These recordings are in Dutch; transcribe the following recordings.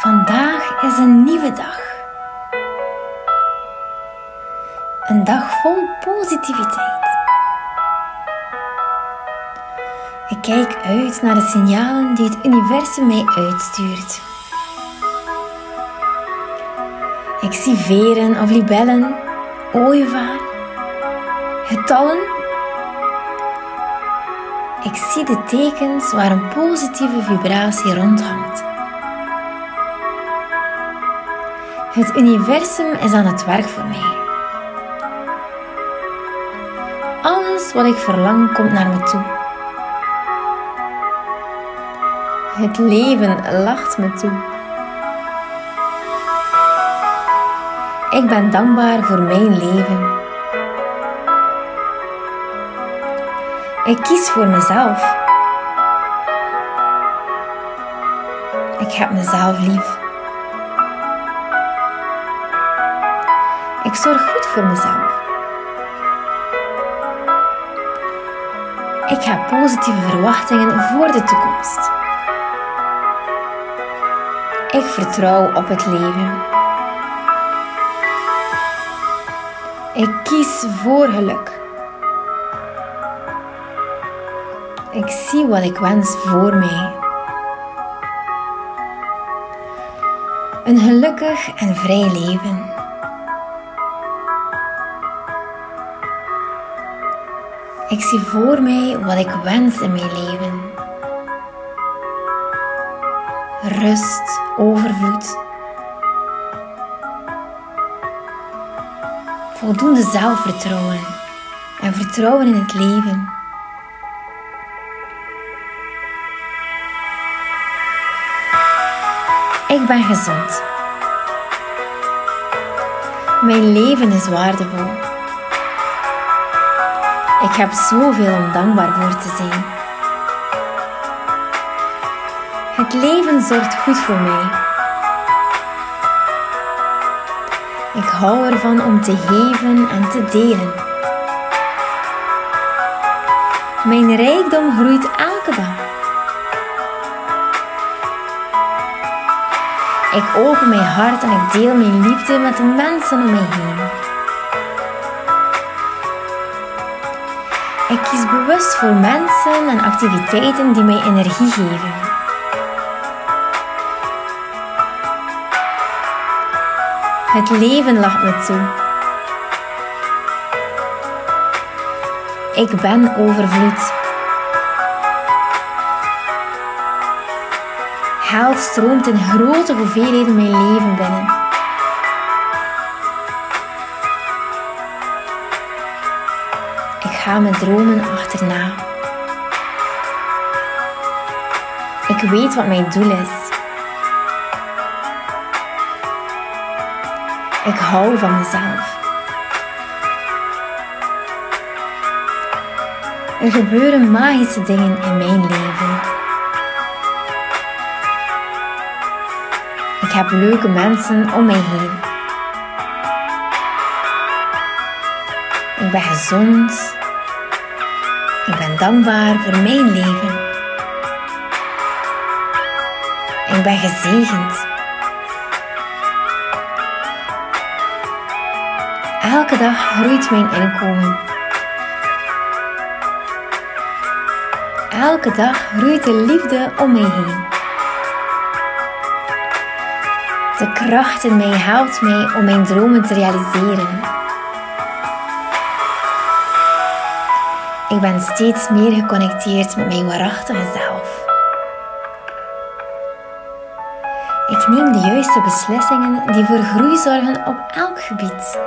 Vandaag is een nieuwe dag. Een dag vol positiviteit. Ik kijk uit naar de signalen die het universum mij uitstuurt. Ik zie veren of libellen, ooievaar, getallen. Ik zie de tekens waar een positieve vibratie rondhangt. Het universum is aan het werk voor mij. Alles wat ik verlang komt naar me toe. Het leven lacht me toe. Ik ben dankbaar voor mijn leven. Ik kies voor mezelf. Ik heb mezelf lief. Ik zorg goed voor mezelf. Ik heb positieve verwachtingen voor de toekomst. Ik vertrouw op het leven. Ik kies voor geluk. Ik zie wat ik wens voor mij. Een gelukkig en vrij leven. Ik zie voor mij wat ik wens in mijn leven. Rust, overvloed. Voldoende zelfvertrouwen en vertrouwen in het leven. Ik ben gezond. Mijn leven is waardevol. Ik heb zoveel om dankbaar voor te zijn. Het leven zorgt goed voor mij. Ik hou ervan om te geven en te delen. Mijn rijkdom groeit elke dag. Ik open mijn hart en ik deel mijn liefde met de mensen om mij heen. Ik kies bewust voor mensen en activiteiten die mij energie geven. Het leven lacht me toe. Ik ben overvloed. Geld stroomt in grote hoeveelheden mijn leven binnen. Ga mijn dromen achterna. Ik weet wat mijn doel is. Ik hou van mezelf. Er gebeuren magische dingen in mijn leven. Ik heb leuke mensen om mij heen. Ik ben gezond. Ik ben dankbaar voor mijn leven. Ik ben gezegend. Elke dag groeit mijn inkomen. Elke dag groeit de liefde om mij heen. De kracht in mij helpt mij om mijn dromen te realiseren. Ik ben steeds meer geconnecteerd met mijn waarachtige zelf. Ik neem de juiste beslissingen die voor groei zorgen op elk gebied.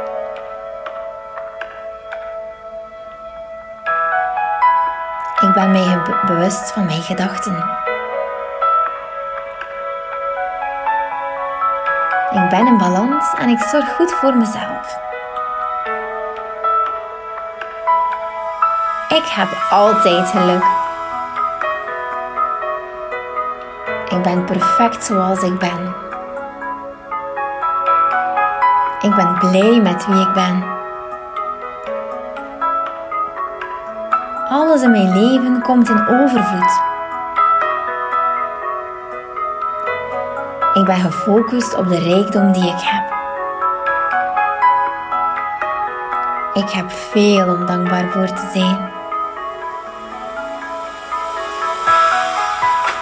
Ik ben mij bewust van mijn gedachten. Ik ben in balans en ik zorg goed voor mezelf. Ik heb altijd geluk. Ik ben perfect zoals ik ben. Ik ben blij met wie ik ben. Alles in mijn leven komt in overvloed. Ik ben gefocust op de rijkdom die ik heb. Ik heb veel om dankbaar voor te zijn.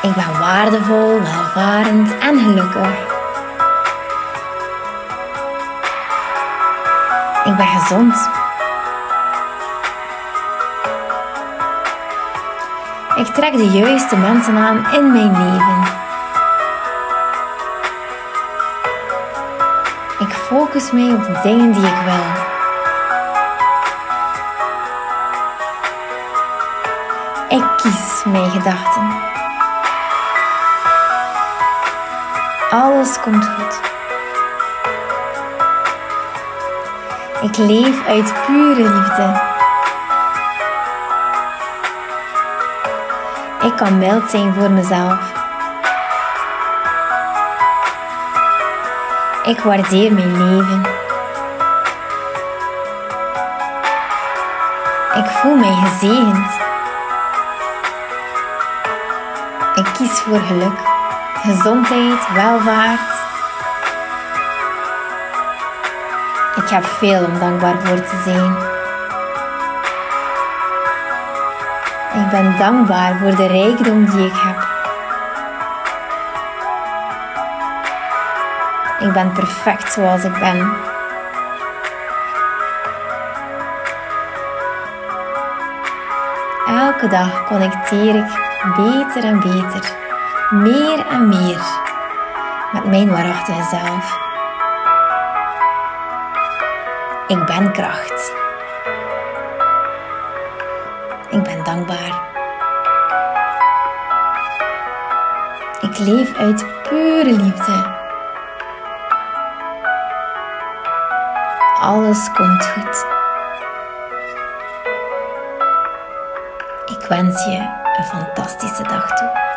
Ik ben waardevol, welvarend en gelukkig. Ik ben gezond. Ik trek de juiste mensen aan in mijn leven. Ik focus mij op de dingen die ik wil. Ik kies mijn gedachten. Alles komt goed. Ik leef uit pure liefde. Ik kan mild zijn voor mezelf. Ik waardeer mijn leven. Ik voel mij gezegend. Ik kies voor geluk, gezondheid, welvaart. Ik heb veel om dankbaar voor te zijn. Ik ben dankbaar voor de rijkdom die ik heb. Ik ben perfect zoals ik ben. Elke dag connecteer ik beter en beter, meer en meer met mijn waarachtige zelf. Ik ben kracht. Ik ben dankbaar. Ik leef uit pure liefde. Alles komt goed. Ik wens je een fantastische dag toe.